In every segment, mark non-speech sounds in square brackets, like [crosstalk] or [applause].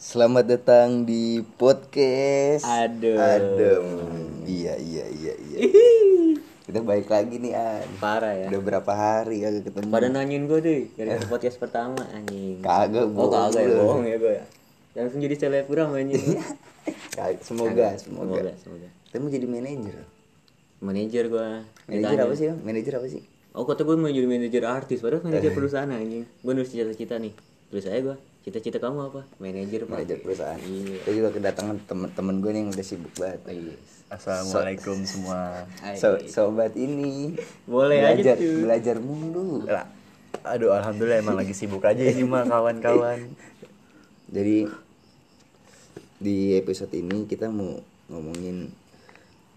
Selamat datang di podcast Adem. Adem. Iya iya iya iya. Kita balik lagi nih An. Parah ya. Udah berapa hari kagak ketemu. Pada nanyain gue deh dari podcast pertama anjing. Kagak Oh bohong. kagak ya bohong ya gue ya. Langsung jadi selebgram anjing. Kagak. Semoga, semoga. semoga semoga. Kita mau jadi manajer. Manajer gue. Manajer apa sih? Manajer apa sih? Oh kata gue mau jadi manajer artis padahal manajer perusahaan anjing. Gue nulis cita-cita nih. Tulis aja gue. Cita-cita kamu apa? Manajer pak. Manajer perusahaan. Iya. Kita juga kedatangan temen-temen gue nih yang udah sibuk banget. Yes. Assalamualaikum semua. Hai. So, sobat ini Boleh aja belajar, tuh. belajar mulu. Lah, Aduh, alhamdulillah emang lagi sibuk aja ini mah kawan-kawan. Jadi di episode ini kita mau ngomongin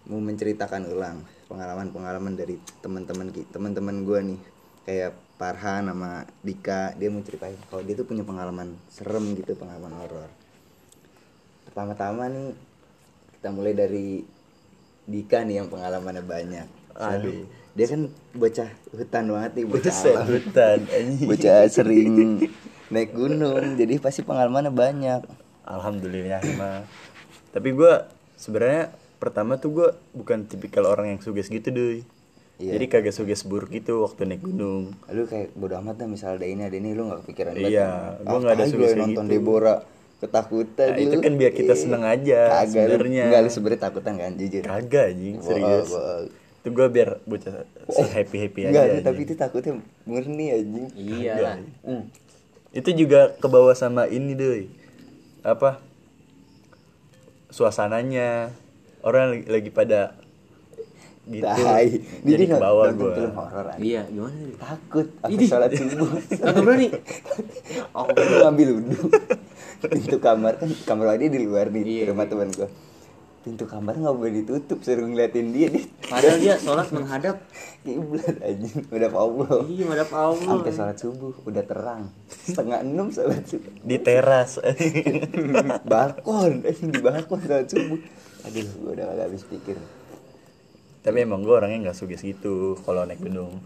mau menceritakan ulang pengalaman-pengalaman dari teman-teman teman-teman gue nih kayak Farhan sama Dika dia mau ceritain kalau dia tuh punya pengalaman serem gitu pengalaman horor. Pertama-tama nih kita mulai dari Dika nih yang pengalamannya banyak. Aduh. Dia kan bocah hutan banget nih bocah alam. hutan. [laughs] Bocah sering naik gunung jadi pasti pengalamannya banyak. Alhamdulillah mah. Tapi gua sebenarnya pertama tuh gua bukan tipikal orang yang suges gitu deh. Iya. Jadi kagak suges buruk gitu waktu naik gunung. lu kayak bodo amat dah misal ada ini ada ini lu gak kepikiran Iya, banget gua nggak ada Apalagi suges kayak nonton gitu. Deborah ketakutan Nah, itu kan biar kita seneng aja sebenarnya. enggak lu sebenernya takutan kan jujur Kagak anjing, serius. bohong. Itu gua biar bocah happy-happy aja. enggak anjing. tapi itu takutnya murni anjing Iya. Hmm. itu juga ke bawah sama ini deh apa suasananya orang lagi pada gitu. Tai. Jadi ke bawah nonton gua. film horor. Iya gimana nih? takut aku sholat subuh. Kagak berani. [laughs] oh lu ngambil wudhu pintu kamar kan kamar dia di luar nih Iya, rumah teman gua. Pintu kamar nggak boleh ditutup suruh ngeliatin dia dia Padahal dia sholat menghadap. kiblat anjing. Udah Allah. Iya madap Allah. sampai sholat subuh udah terang. Setengah enam sholat subuh. Di teras. [laughs] Balkon di balkon sholat subuh. Aduh gua udah gak habis pikir tapi emang gue orangnya nggak suges gitu kalau naik gunung.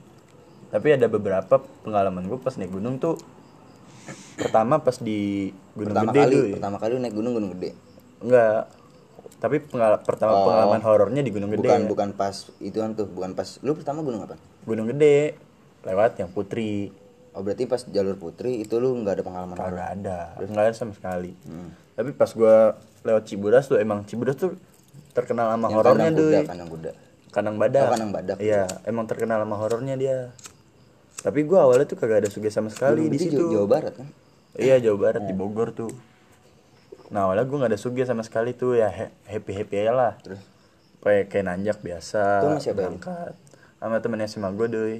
Tapi ada beberapa pengalaman gue pas naik gunung tuh pertama pas di gunung pertama gede kali tuh pertama kali naik gunung gunung gede? Enggak tapi pengal- pertama Oh. pengalaman horornya di gunung gede. Bukan bukan pas ituan tuh bukan pas lu pertama gunung apa? Gunung gede lewat yang putri. Oh berarti pas jalur putri itu lu nggak ada pengalaman horor? Kagak ada, nggak ada sama sekali. Hmm. Tapi pas gua lewat Cibodas tuh emang Cibodas tuh terkenal sama horornya tuh. kandang kuda Kandang badak. Oh, kandang badak. Iya, emang terkenal sama horornya dia. Tapi gua awalnya tuh kagak ada suges sama sekali Gunung di situ. Jawa, Barat kan Iya, Jawa Barat di Bogor tuh. Nah, awalnya gua nggak ada suges sama sekali tuh ya happy happy aja lah. Terus? Kayak kayak nanjak biasa. Itu ya? berangkat. Sama temennya SMA gua doi.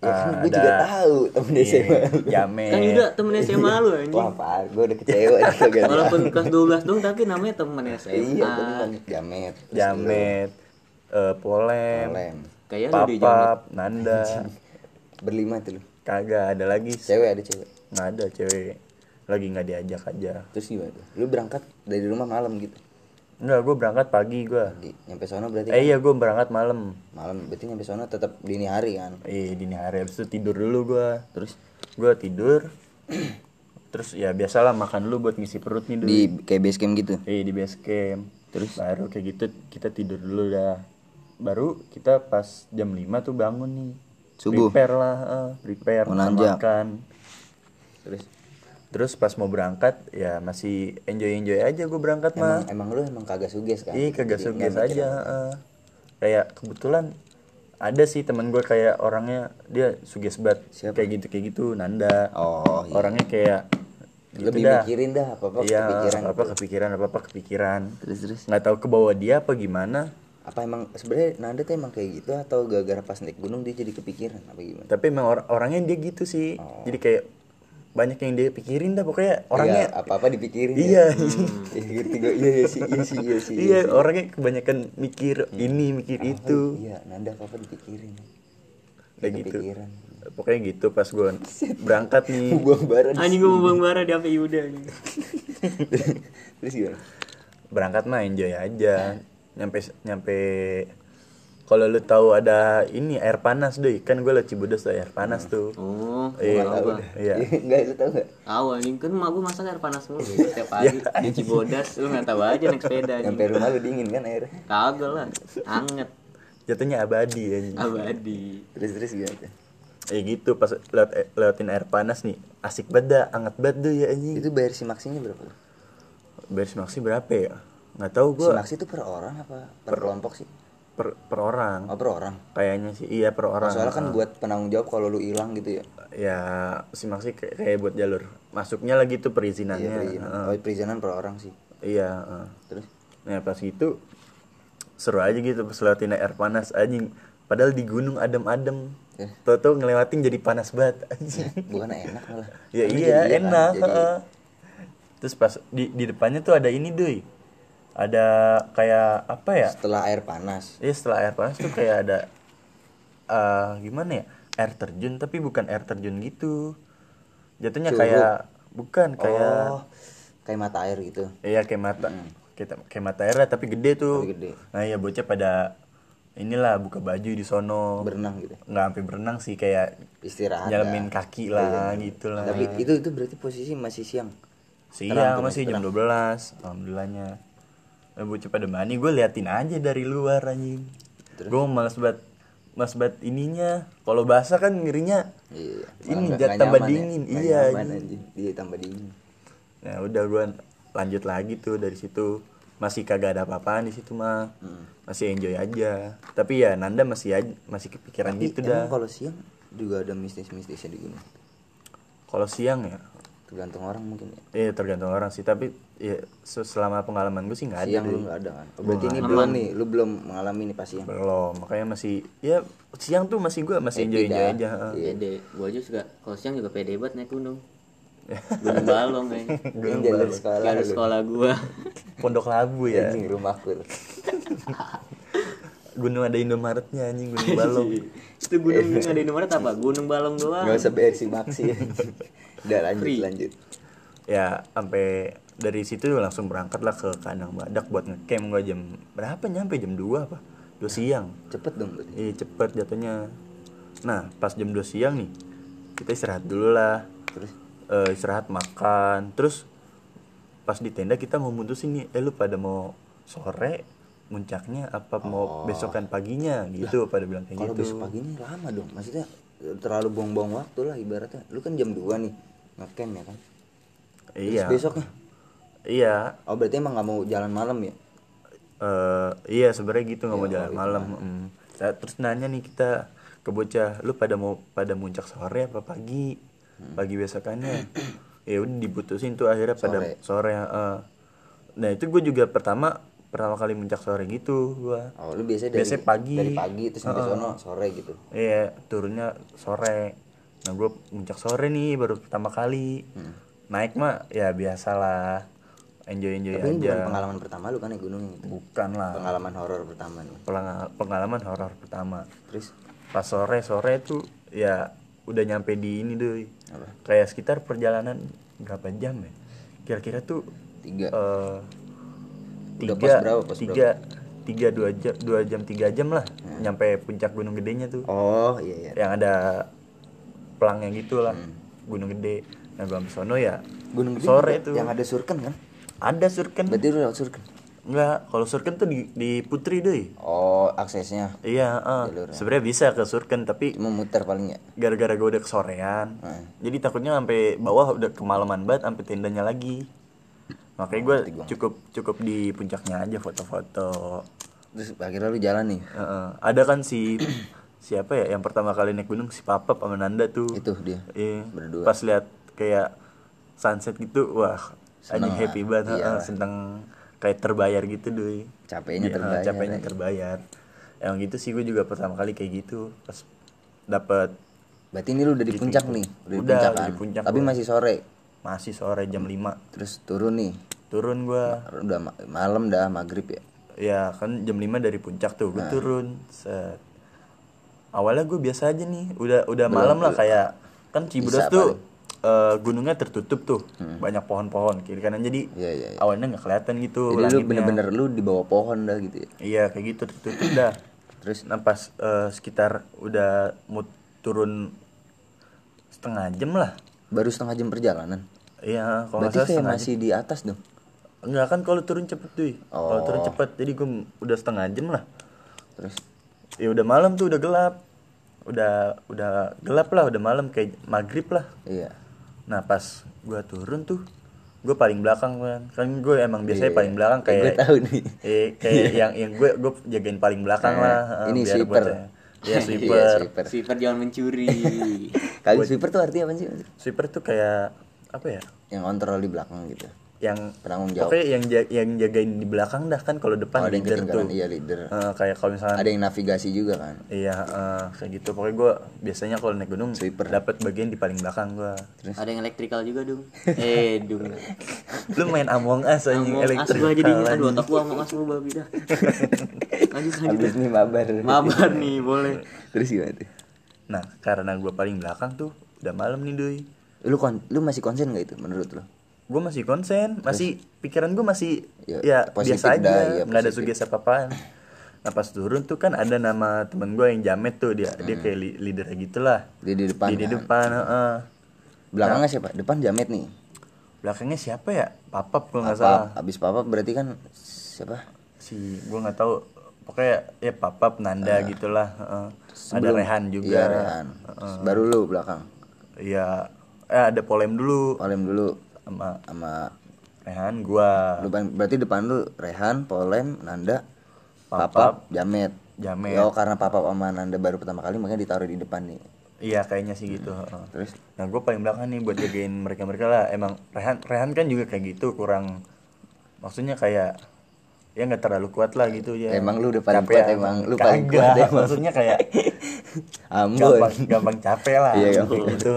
ya kan Ah, gue juga tahu temen Iya, SMA Jamet. Kan Yuda temen SMA lu anjing. wah pak gue udah kecewa [laughs] Walaupun kelas 12 dong tapi namanya temen SMA. iya temen jamet Jamet, eh, Polem, lu, Lem Kayak lu di jamet. Papap, Nanda, berlima tuh lu kagak ada lagi, cewek ada cewek nggak ada cewek, lagi nggak diajak aja. terus gimana tuh lu berangkat dari rumah malam gitu Enggak, gue berangkat pagi gue. Pagi. nyampe sono berarti Eh iya gue berangkat malam. malam berarti nyampe sono tetap dini hari kan Eh dini hari habis itu tidur dulu gue. terus Gue tidur. [clears throat] Terus ya biasalah makan dulu buat ngisi perut nih dulu. di kayak base camp gitu Eh di base camp. Terus baru kayak gitu kita tidur dulu dah. Baru kita pas jam 5 tuh bangun nih. Subuh. Prepare lah, eh, prepare makan terus Terus pas mau berangkat ya masih enjoy enjoy aja gue berangkat mah. emang lu emang kagak suges kan Iya kagak Jadi suges aja. eh. Kayak kebetulan ada sih temen gue kayak orangnya dia suges banget Siapa? kayak gitu kayak gitu Nanda. oh iya. Orangnya kayak gitu lebih dah. mikirin dah apa apa Iya, kepikiran apa kepikiran apa apa kepikiran. terus terus Nggak tahu ke bawah dia apa gimana. Apa emang sebenarnya Nanda tuh emang kayak gitu atau gara-gara pas naik gunung dia jadi kepikiran apa gimana Tapi emang or- orangnya dia gitu sih. Oh. Jadi kayak banyak yang dia pikirin dah pokoknya orangnya apa apa dipikirin Iya. ya. Iya, ngerti gue iya iya sih iya sih iya sih Iya, orangnya kebanyakan mikir ini, mikir itu. iya Nanda apa apa dipikirin Kayak gitu. kepikiran Pokoknya gitu pas gue berangkat nih. [laughs] buang bara Anjing gua mau bang bara di HP Yuda anjing. [laughs] terus gimana Berangkat mah enjoy aja. Nyampe nyampe kalau lu tahu ada ini air panas deh kan gue lewat Cibodas tuh air panas tuh Oh, Iya, gua. iya. [laughs] Enggak itu tahu enggak? Tahu anjing kan mak gua masak air panas mulu setiap pagi di Cibodas lu nggak tahu aja naik sepeda Sampai rumah lu dingin kan airnya. Kagak lah, anget, jatuhnya abadi ya abadi. Terus terus gimana? ya gitu pas lewat lewatin air panas nih asik banget dah anget banget tuh ya anjing Itu bayar si maksinya berapa? beres maksi berapa ya nggak tahu gue maksi itu per orang apa per kelompok sih? per, per orang Oh per orang. kayaknya sih iya per orang Soalnya kan buat penanggung jawab kalau lu hilang gitu ya. ya si maksi kayak, kayak buat jalur masuknya lagi tuh perizinannya Iya, perizinan. Heeh. Oh, perizinan per orang sih. iya heeh. Terus nah pas gitu seru aja gitu pas lewatin air panas anjing padahal di gunung adem-adem Eh. Toto ngelewatin jadi panas banget anjing bukan enak malah. [laughs] ya iya jadi- enak Jadi terus pas di di depannya tuh ada ini doi ada kayak apa ya setelah air panas. Iya setelah air panas tuh kayak ada eh gimana ya air terjun tapi bukan air terjun gitu jatuhnya Curug. kayak bukan kayak Oh, kayak mata air gitu. iya kayak mata kayak, kayak mata air lah tapi gede tuh Tapi gede. nah iya bocah pada inilah buka baju di sono Berenang gitu. nggak sampai berenang sih kayak Istirahat. nyalamin dah. kaki lah gitu lah Tapi itu itu berarti posisi masih siang. siang masih jam 12 alhamdulillahnya nah, bocah pada mani gue liatin aja dari luar anjing gue males banget males banget ininya kalau basah kan ngirinya Iya. Ini jat tambah nyaman ya. dingin, Nggak iya, nyaman. Iya tambah dingin. Nah udah gue lanjut lagi tuh dari situ masih kagak ada apa-apaan di situ mah Hmm. masih enjoy aja tapi ya Nanda masih aja masih kepikiran Tapi gitu emang dah kalau siang juga ada mistis-mistisnya di gunung. kalau siang ya Tergantung orang mungkin ya. Iya tergantung orang sih tapi ya se- selama pengalaman gue sih nggak ada Siang deh. lu nggak ada kan? Oh, berarti ini belum nih, lu belum mengalami nih pas siang. belum makanya masih ya siang tuh masih gue masih Happy enjoy enjoy aja heeh. Pede, gua aja juga kalau siang juga pede banget naik gunung. [laughs] Gunung Balong kan. Ini jalur sekolah Jalur lu. sekolah gua. pondok labu ya Anjing rumahku. [laughs] gunung ada Indomaretnya anjing gunung [laughs] balong Itu gunung yang ada Indomaret apa? Gunung Balong doang. Gak usah si maksi. Udah lanjut Free. lanjut. ya sampai dari situ langsung berangkat lah ke kandang badak buat ngecamp gue jam berapa? Nyampe jam 2 apa? 2 siang. Cepet dong berarti. iya cepet jatuhnya. Nah pas jam 2 siang nih kita istirahat dulu lah. Terus? Eh, istirahat makan. Terus pas di tenda kita mau mutusin nih eh lu pada mau sore muncaknya apa? Mau besokan paginya? Gitu pada bilang kayak kalau gitu. besok paginya lama dong. Maksudnya terlalu buang-buang waktu lah ibaratnya. Lu kan jam 2 nih ngecamp ya kan. Terus iya besoknya. iya Oh berarti emang nggak mau jalan malam ya? eh iya sebenarnya gitu nggak mau Iya, jalan itu malam mm. Nah, terus nanya nih kita ke bocah lu pada mau pada muncak sore apa pagi Hmm. pagi besokannya ya udah diputusin tuh akhirnya pada Sore. sore heeh. nah itu gue juga pertama pertama kali muncak sore gitu gua Oh lu biasanya dari Biasanya pagi. dari pagi terus sampai sono sore gitu. iya turunnya sore nah gue muncak sore nih baru pertama kali Hmm. naik mah ya biasalah enjoy enjoy Tapi ini aja bukan pengalaman pertama lu kan naik gunung itu. bukan lah Pengalaman horor pertama nih. Pelang- pengalaman horor pertama Terus pas sore sore tuh ya udah nyampe di ini deh Apa? kayak sekitar perjalanan berapa jam ya kira-kira tuh tiga. Udah tiga pos berapa, pos tiga tiga dua jam dua jam tiga jam lah Hmm. nyampe puncak gunung gedenya tuh Oh iya iya. yang ada pelangnya gitu lah Hmm. gunung gede nah gua sampai sono ya Gunung Gede sore tuh yang ada surken kan? ada surken Berarti lu lewat surken. enggak kalau surken tuh di, di putri deh Oh aksesnya iya. Jalurnya. sebenarnya bisa ke surken tapi cuma muter paling ya. gara-gara gue udah kesorean Hmm. jadi takutnya sampai bawah udah kemalaman banget sampai tendanya lagi makanya gue gua. cukup cukup di puncaknya aja foto-foto Terus akhirnya lu jalan nih. Heeh. ada kan si siapa ya yang pertama kali naik gunung si Papap sama Nanda tuh Itu dia. Iya. Berdua. pas lihat kayak sunset gitu wah anjing happy banget Iya seneng kayak terbayar gitu deh Capeknya Iya, terbayar. capeknya ya. terbayar emang gitu sih gue juga pertama kali kayak gitu pas dapet Berarti ini lu udah di puncak nih, udah, di Udah, puncak udah kan. di puncak Tapi gua. masih sore. masih sore jam 5 Terus turun nih. turun gua Udah ma- malam dah maghrib ya. ya kan jam 5 dari puncak tuh Nah. gue turun set awalnya gue biasa aja nih udah udah malam lah kayak kan Cibodas tuh eh, gunungnya tertutup tuh Hmm. banyak pohon-pohon kiri kanan jadi Iya iya. iya. awalnya nggak kelihatan gitu Jadi lu langitnya. bener-bener lu di bawah pohon dah gitu ya. iya kayak gitu tertutup dah Terus nah pas eh, sekitar udah mau turun setengah jam lah baru setengah jam perjalanan. iya kalau Berarti kayak masih di atas dong. jam. enggak kan kalau turun cepet tuh kalau turun Oh. cepet jadi gue udah setengah jam lah Terus ya udah malam tuh udah gelap udah udah gelap lah udah malam kayak maghrib lah iya. nah pas gua turun tuh gue paling belakang kan kan gue emang biasanya Iya. paling belakang Gue kayak tahu nih. eh, kayak yang yang gue gue jagain paling belakang Eh, lah eh, ini biar sweeper. buat Iya [laughs] Iya, sweeper sweeper. Sweeper jangan mencuri. [laughs] Kali sweeper tuh artinya apa sih? sweeper tuh kayak apa ya Yang kontrol di belakang gitu. Yang Penanggung jawab. pokoknya yang ja- yang jagain di belakang dah kan kalau Oh, depan ada yang leader tuh ketinggalan iya leader. Eh, kayak kalau misalnya Ada yang navigasi juga kan. iya eh, kayak gitu pokoknya gue biasanya kalau naik gunung Sweeper. dapat bagian di paling belakang gue Ada yang elektrikal juga dong. [laughs] Eh, dong. lu main Among Us anjing Among Us elektrik gua jadinya aduh otak gua Among Us lu babi dah. [laughs] lanjut lanjut. Habis nih mabar. Mabar nih, boleh. Terus gimana tuh? nah karena gue paling belakang tuh udah malam nih doi Lu kon lu masih konsen gak itu menurut lu? Gue masih konsen masih pikiran gue masih Ya, ya, biasa aja dah, iya, nggak ada sugesti apa apaan nah pas turun tuh kan ada nama temen gue yang jamet tuh dia dia Hmm. kayak li- leader gitulah Dia di depan. di, kan? depan heeh. Belakangnya siapa? Depan Jamet nih. belakangnya siapa ya papap gue nggak salah. Abis papap berarti kan siapa? si gue nggak tahu pokoknya ya papap Nanda gitulah heeh. ada Ah. Rehan juga Iya, Rehan. Baru lu belakang. Iya eh ada Polem dulu Polem dulu sama sama Rehan gua lu berarti depan lu Rehan, Polem, Nanda, Papap, Papap, Jamet. Jamet. Oh, karena Papap sama Nanda baru pertama kali makanya ditaruh di depan nih. Iya kayaknya sih gitu. heeh. Terus Nah gue paling belakang nih buat jagain mereka mereka lah. Emang Rehan Rehan kan juga kayak gitu kurang. Maksudnya kayak ya nggak terlalu kuat lah gitu ya. Emang lu udah paling Capek kuat emang, lu paling kuat emang. Maksudnya kayak [laughs] Ambon. gampang gampang capek lah. Iya, gitu.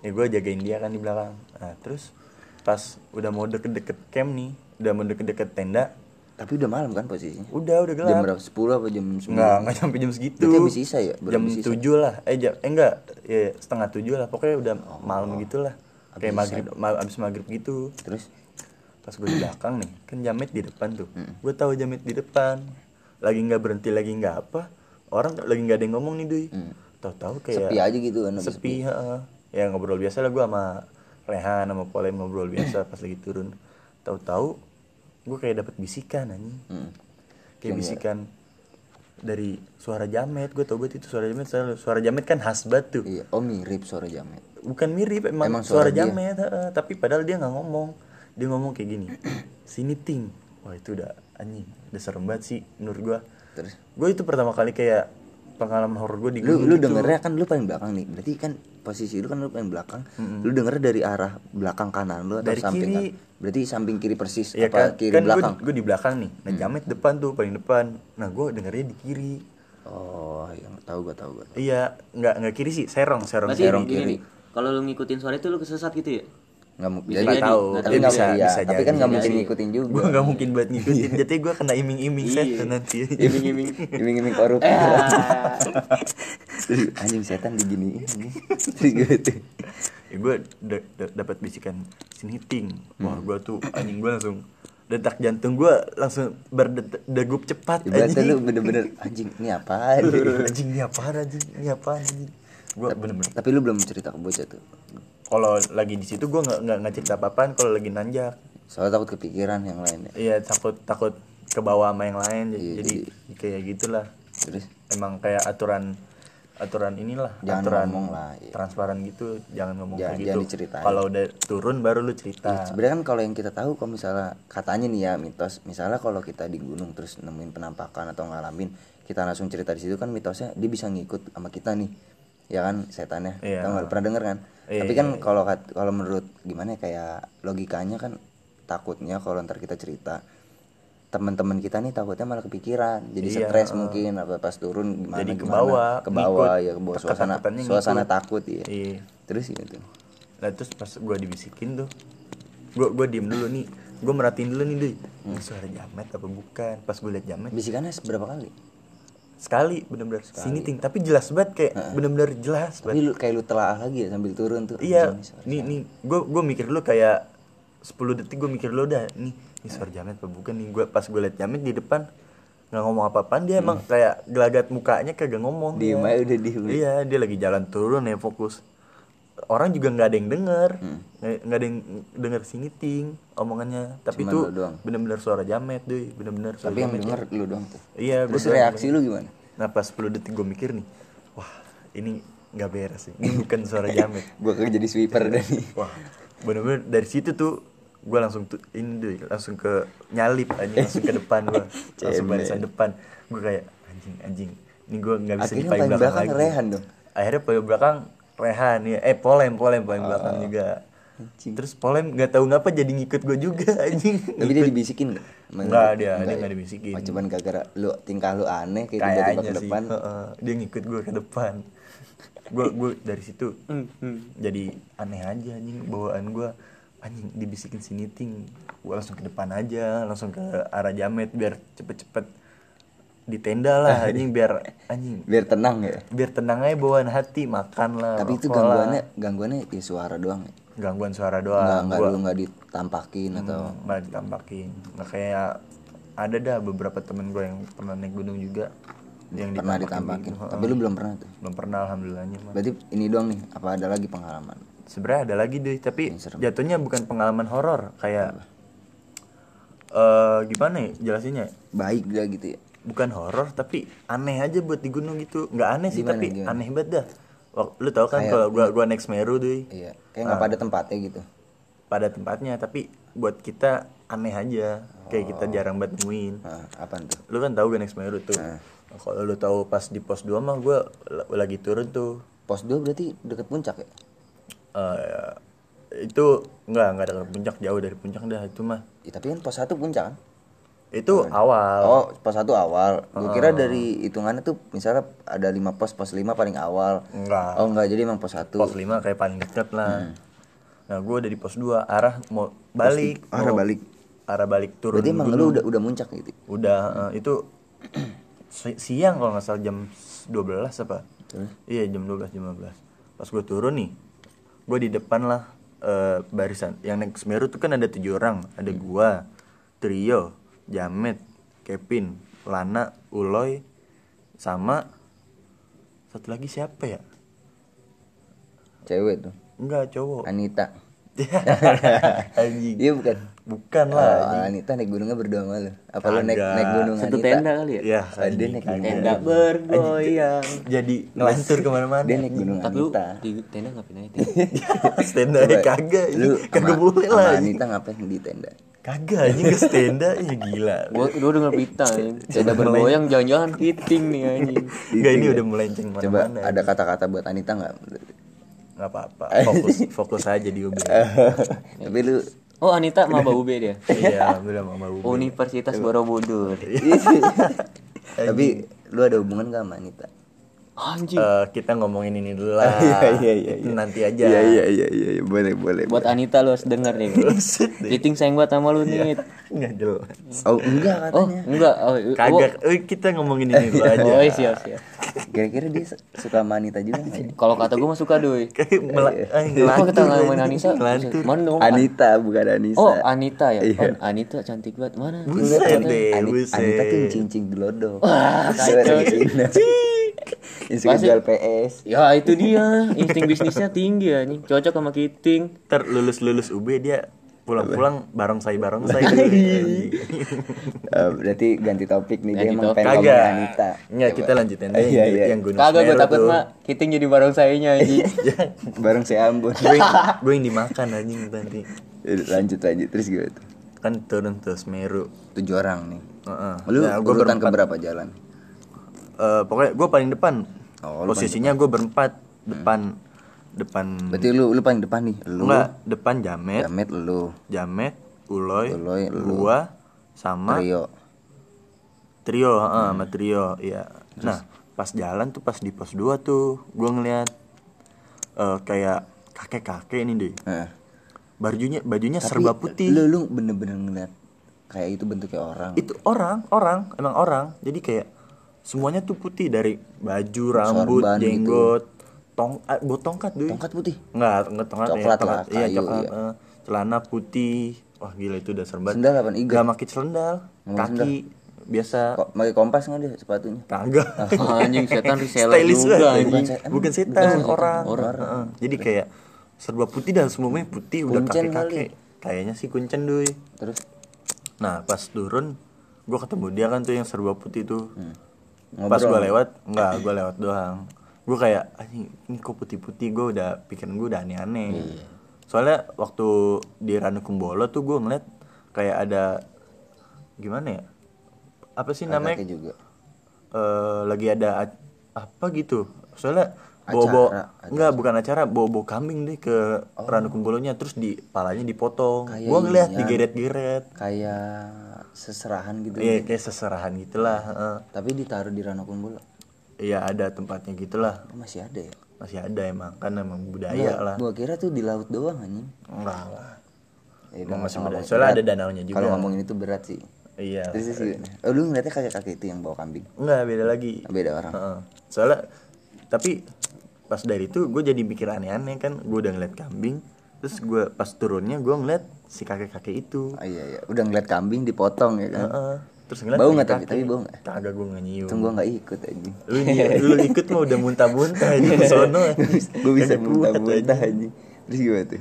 Ya gue jagain dia kan di belakang. Nah terus pas udah mau deket-deket camp nih, udah mau deket-deket tenda, tapi udah malam kan posisinya. udah udah gelap. Jam berapa? 10 apa jam 9? Enggak, enggak sampai jam segitu. Berarti habis isa ya? Baru Jam isa. tujuh lah. Eh, jam, eh enggak, ya setengah tujuh lah. Pokoknya udah malam gitu lah. Kayak maghrib, ma- abis maghrib gitu. Terus Pas gue di belakang nih, kan Jamet di depan tuh. Gue tahu Jamet di depan. Lagi nggak berhenti, lagi nggak apa. Orang lagi nggak ada yang ngomong nih, Duy. Tahu-tahu kayak sepi aja gitu kan habis sepi, heeh. Ya ngobrol biasa lah gue sama Rehan sama Polem ngobrol biasa pas lagi turun. Tahu-tahu gue kayak dapat bisikan anjing Hmm. kayak bisikan dari suara jamet gue tau banget itu suara jamet suara, suara jamet kan khas banget tuh Iya, oh mirip suara Jamet. bukan mirip emang, Emang suara suara, dia? jamet heeh. tapi padahal dia nggak ngomong dia ngomong kayak gini [clears throat] sini ting wah itu udah anjing udah serem banget sih menurut gue Terus gue itu pertama kali kayak pengalaman horor gue di lu lu gitu. dengernya kan lu paling belakang nih. Berarti kan posisi lu kan lu paling belakang. Lu denger dari arah belakang kanan lu atau Dari samping kiri. kan? Berarti samping kiri persis Iya apa kan, kiri kan belakang? gue di belakang nih nah jamet depan tuh paling depan nah gue dengernya di kiri Oh, yang tahu gua tahu gua. iya nggak nggak kiri sih serong serong Berarti serong kiri. kalau lu ngikutin suara itu lu kesesat gitu ya? Nggak mu- Bisa jadi tahu nggak tapi dia nggak bisa iya, bisa tapi jadi kan nggak mungkin Jadi. ngikutin juga. gue nggak mungkin buat ngikutin jadi gue kena iming-iming Iya. setan nanti Iming-iming. Iming-iming korup. [laughs] Terus [laughs] anjing setan diginiin. Terus [laughs] gitu. ya gue dapat bisikan sini ting wah gue tuh anjing gue langsung detak jantung gue langsung berdegup cepat Ibaratnya anjing lu bener-bener anjing ini apaan? anjing [laughs] ini apaan anjing ini apaan anjing gue bener-bener tapi lu belum cerita ke bocah tuh. kalau lagi di situ gue nggak nggak cerita apa-apaan kalau lagi nanjak Soalnya takut kepikiran yang lain ya. iya takut takut ke bawah sama yang lain jadi, Iya, jadi kayak gitulah Terus emang kayak aturan aturan inilah Jangan aturan ngomong lah, iya. transparan gitu jangan ngomong Jangan- kayak jangan gitu diceritain. kalau udah turun baru lu cerita sebenarnya kan kalau yang kita tahu kalau misalnya katanya nih ya mitos misalnya kalau kita di gunung terus nemuin penampakan atau ngalamin kita langsung cerita di situ kan mitosnya dia bisa ngikut sama kita nih ya kan setannya Iya. Tahu nggak? pernah denger kan Iya, tapi kan kalau kat- kalau menurut gimana ya, kayak logikanya kan takutnya kalau ntar kita cerita teman-teman kita nih takutnya malah kepikiran jadi Iya, stres mungkin apa pas turun gimana Jadi ke bawah, ke bawah ya ke bawah. Suasana suasana ngikut. takut ya Iya. terus gitu Nah terus pas gue dibisikin tuh Gue gua diem dulu nih. Gue merhatiin dulu nih deh Hmm. Suara jamet apa bukan? Pas gue liat jamet. Bisikannya seberapa kali? Sekali bener-bener. Sini ting. Tapi jelas banget kayak Bener-bener jelas tapi banget. lu kayak lu telah lagi ya sambil turun tuh. Iya. Nih nih. Gue gue mikir dulu kayak 10 detik gue mikir dulu dah Nih ini suara jamet apa bukan nih gue Pas gue liat jamet di depan nggak ngomong apa-apaan dia emang kayak gelagat mukanya kagak ngomong Diem dia. aja udah diem. iya dia lagi jalan turun ya fokus orang juga nggak ada yang denger nggak nggak ada yang denger sini ting omongannya tapi Cuman itu doang. bener-bener suara jamet deh bener-bener suara Tapi yang jamet. denger lu dong tuh. iya gua Terus doang. reaksi lu gimana? nah pas 10 detik gue mikir nih wah ini nggak beres sih ini bukan suara [laughs] jamet Gua kan jadi sweeper nih. wah bener-bener dari situ tuh gue langsung tuh ini deh langsung ke nyalip anjing langsung ke depan gue [laughs] langsung barisan depan. Gue kayak anjing anjing ini gue nggak bisa di Akhirnya paling belakang, belakang lagi. Rehan dong. akhirnya paling belakang Rehan ya eh polem polem paling belakang juga. terus polem nggak tahu ngapa jadi ngikut gue juga [laughs] anjing. Tapi dia dibisikin gak? Enggak, dia- dia nggak dibisikin. Oh, cuman gara-gara lu tingkah lu aneh kayak tiba-tiba ke sih. depan. heeh, dia ngikut gue ke depan. [laughs] Gue gue dari situ jadi aneh aja anjing bawaan gue anjing dibisikin sini ting gue langsung ke depan aja langsung ke arah jamet biar cepet-cepet di tenda lah [laughs] anjing biar anjing Biar tenang ya. biar tenang aja bawaan hati makan lah Tapi itu lah. gangguannya gangguannya ya suara doang ya. gangguan suara doang enggak Gua- lu enggak ditampakin atau malah ditampakin nggak kayak ada dah beberapa temen gue yang pernah naik gunung juga yang pernah ditampakin ditampakin. Tapi lu belum pernah tuh. belum pernah alhamdulillahnya mah Berarti ini doang nih apa ada lagi pengalaman? Sebenarnya ada lagi deh tapi jatuhnya bukan pengalaman horor kayak eh gimana ya jelasinnya? Baik dah gitu ya. bukan horor tapi aneh aja buat di gunung gitu. Nggak aneh sih Gimana, tapi gimana? aneh banget dah. Lu tau kan kalau gua gua naik Semeru deh Iya, kayak nggak pada tempatnya gitu. pada tempatnya tapi buat kita aneh aja. Kayak kita jarang banget nemuin. Nah, apaan tuh? lu kan tahu gue naik Semeru tuh. Nah. kalau lu tahu pas di pos 2 mah gue lagi turun tuh. Pos 2 berarti deket puncak ya? Eh, itu enggak enggak ada puncak jauh dari puncak dah itu mah Ya, tapi kan pos 1 puncak kan? itu awal Oh, pos 1 awal. Gua kira dari hitungannya tuh misalnya ada 5 pos, pos 5 paling awal. enggak Oh, enggak, jadi emang pos 1. pos 5 kayak paling dekat lah nah gue udah di pos 2 arah mau balik Hmm. arah mau- balik. arah balik turun Berarti emang lu udah udah muncak gitu. udah eh, itu [clears throat] si- siang kalau nggak salah jam 12 apa iya jam 12 jam 15 pas gue turun nih gue di depan lah eh, barisan. Yang naik Semeru tuh kan ada tujuh orang. Ada gua trio Jamet Kevin Lana Uloy sama satu lagi siapa ya? Cewek tuh. enggak cowok. Anita. [laughs] anjing Iya bukan? bukan lah Oh, anjing. Anita naik gunungnya berdua sama lu. Apa lu naik naik gunung Satu Anita? tenda kali ya? Iya, Oh, dia anjing, naik kagak. Tenda bergoyang. jadi ngelantur ke mana-mana Dia naik gunung Tapi lu Anita. di tenda ngapain aja? [laughs] up Coba, kagak Lu ini kagak boleh lah. Anita ngapain di tenda? kagak anjing ke up ya gila [laughs] Gua gua denger berita. Tenda bergoyang jangan-jangan kiting nih anjing. Enggak ini udah melenceng Coba mana-mana ada kata-kata buat Anita nggak? Nggak apa-apa [laughs] fokus fokus aja di UB [laughs] Tapi lu Oh Anita maba UB dia. [laughs] iya udah mama UB Universitas Borobudur. tapi lu ada hubungan gak sama Anita? Anjing. Eh, kita ngomongin ini dulu lah Iya, iya, Itu iya. nanti aja Iya iya iya iya iya. boleh boleh. Buat Anita lu harus denger nih. Kiting sayang banget sama lu nih. nggak jelas Oh enggak Oh, katanya. enggak. Oh, oh, kagak Eh, kita ngomongin ini dulu aja Oh, iya, siap, siap. Kira-kira dia su- suka sama Anita juga ya? Kalau kata gua mah suka doi. [laughs] kayak Iya. Kenapa ngelantur kita ngomongin. Anissa? Mana dong? Anita bukan Anissa. Oh, Anita ya? Iya. Oh, Anita cantik banget. Mana? Buset deh. Anita tuh yang cincin gelodok. Wah. Yang suka jual PS. Ya itu dia, insting bisnisnya tinggi ya nih. Cocok sama Kiting. ntar lulus lulus UB dia pulang-pulang barongsai barongsai [laughs] [laughs] Eh, berarti ganti topik nih dia Ganti emang topik. pengen ngomongin Anita. Nggak, Coba. kita lanjutin aja Iya, iya. yang gunung Kagak gue takut mah Kiting jadi barang sayanya anjing. [laughs] Bareng saya Ambon. gue gue yang dimakan anjing nanti Yaudah, lanjut lanjut terus gitu. kan turun tuh Semeru Tujuh orang nih. Heeh. Lu Nah, gua urutan ke berempat. berapa jalan? Eh, pokoknya gue paling depan Oh, posisinya gue berempat depan depan Berarti lu lu paling depan nih. Lu, enggak depan Jamet Jamet lu, Jamet Uloy, Uloy, lu. gua sama Trio. trio heeh, sama trio iya nah pas jalan tuh pas di pos 2 tuh gue ngeliat eh, kayak kakek kakek ini deh Nah, bajunya bajunya tapi serba putih Lu lu bener-bener ngeliat kayak itu bentuknya orang. itu orang orang emang orang jadi kayak semuanya tuh putih dari baju rambut Sorban gitu. Tong ah, buat tongkat deh Tongkat putih. nggak nggak tongkat ya, Coklat tongkat. lah, iya kayu, coklat iya. eh, celana putih wah gila itu udah serba Sendal apa? Iga? nggak pakai sendal kaki biasa Kok pakai kompas nggak dia sepatunya? kagak Oh, [laughs] anjing setan reseller stylish juga anjing. bukan, bukan setan orang, Heeh. jadi kayak serba putih dan semuanya putih udah Kuncen kakek kakek kayaknya sih kuncen doi Terus nah pas turun gue ketemu dia kan tuh yang serba putih tuh Hmm. pas gue lewat nggak gue lewat doang gue kayak anjing ini kok putih putih gue udah pikiran gue udah aneh aneh Iya. soalnya waktu di Ranu Kumbolo tuh gue ngeliat kayak ada gimana ya apa sih namanya juga. eh lagi ada apa gitu soalnya bobo enggak bukan acara bobo kambing deh ke Ranu Kumbolonya terus di palanya dipotong Kayak gua ngeliat digeret-geret Kayak seserahan gitu. iya kayak seserahan gitulah. Tapi ditaruh di Rano Kumbolo. Iya ada tempatnya gitulah Oh, masih ada ya? masih ada emang kan emang budaya Enggak, lah Gua kira tuh di laut doang anjing. enggak lah Ya, Emang masih budaya. Soalnya Berat. ada danaunya juga. Kalau ngomongin itu berat sih. iya Terus terus gimana? Oh, lu ngeliatnya kakek-kakek itu yang bawa kambing. enggak beda lagi Beda orang. Heeh. soalnya tapi pas dari itu gue jadi mikir aneh-aneh kan gue udah ngeliat kambing terus gue pas turunnya gue ngeliat si kakek-kakek itu Oh, iya iya, udah ngeliat kambing dipotong ya kan. Heeh. Terus ngeliat Bau nggak tapi- tapi bau nggak? kagak gue nggak nyium Untung gua nggak ikut anjing. lu lu ikut mah udah muntah-muntah aja di sono [laughs] Gue bisa Kagak kuat muntah-muntah aja. Terus gimana tuh?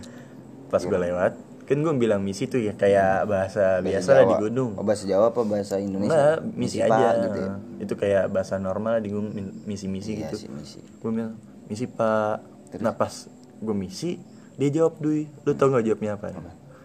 pas gue lewat kan gue bilang misi tuh ya kayak bahasa Bahasa biasa lah di gunung Oh, bahasa Jawa apa bahasa Indonesia? Enggak, misi, Pak, aja gitu ya. itu kayak bahasa normal di gunung misi-misi Iya gitu misi. gue bilang misi pak nah pas gue misi dia jawab dui lu tau gak jawabnya apa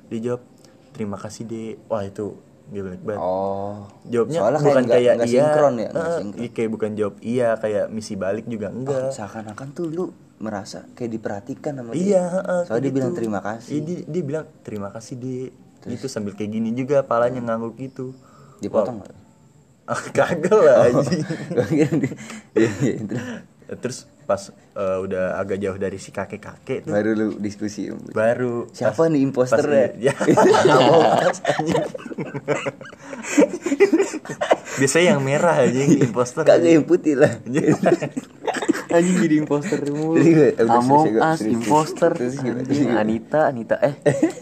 dia jawab terima kasih deh wah itu dia black banget Oh. jawabnya Soalnya bukan kayak nggak iya sinkron ya, eh, sinkron. iya, kayak bukan jawab iya kayak misi balik juga enggak Seakan-akan tuh lu merasa kayak diperhatikan sama dia. iya Soalnya dia kayak bilang gitu. terima kasih. Iya, dia, dia bilang terima kasih deh itu sambil kayak gini juga palanya ngangguk gitu Dipotong? Ah, [laughs] kagak lah anjing. [laughs] Iya, terus terus pas eh, udah agak jauh dari si kakek kakek tuh baru lu diskusi. baru Siapa nih imposter pas ya? ya [laughs] biasanya yang merah aja yang imposter Kagak yang putih lah. [laughs] Anjing jadi imposter mulu. Among Us, imposter. Anita, Anita eh.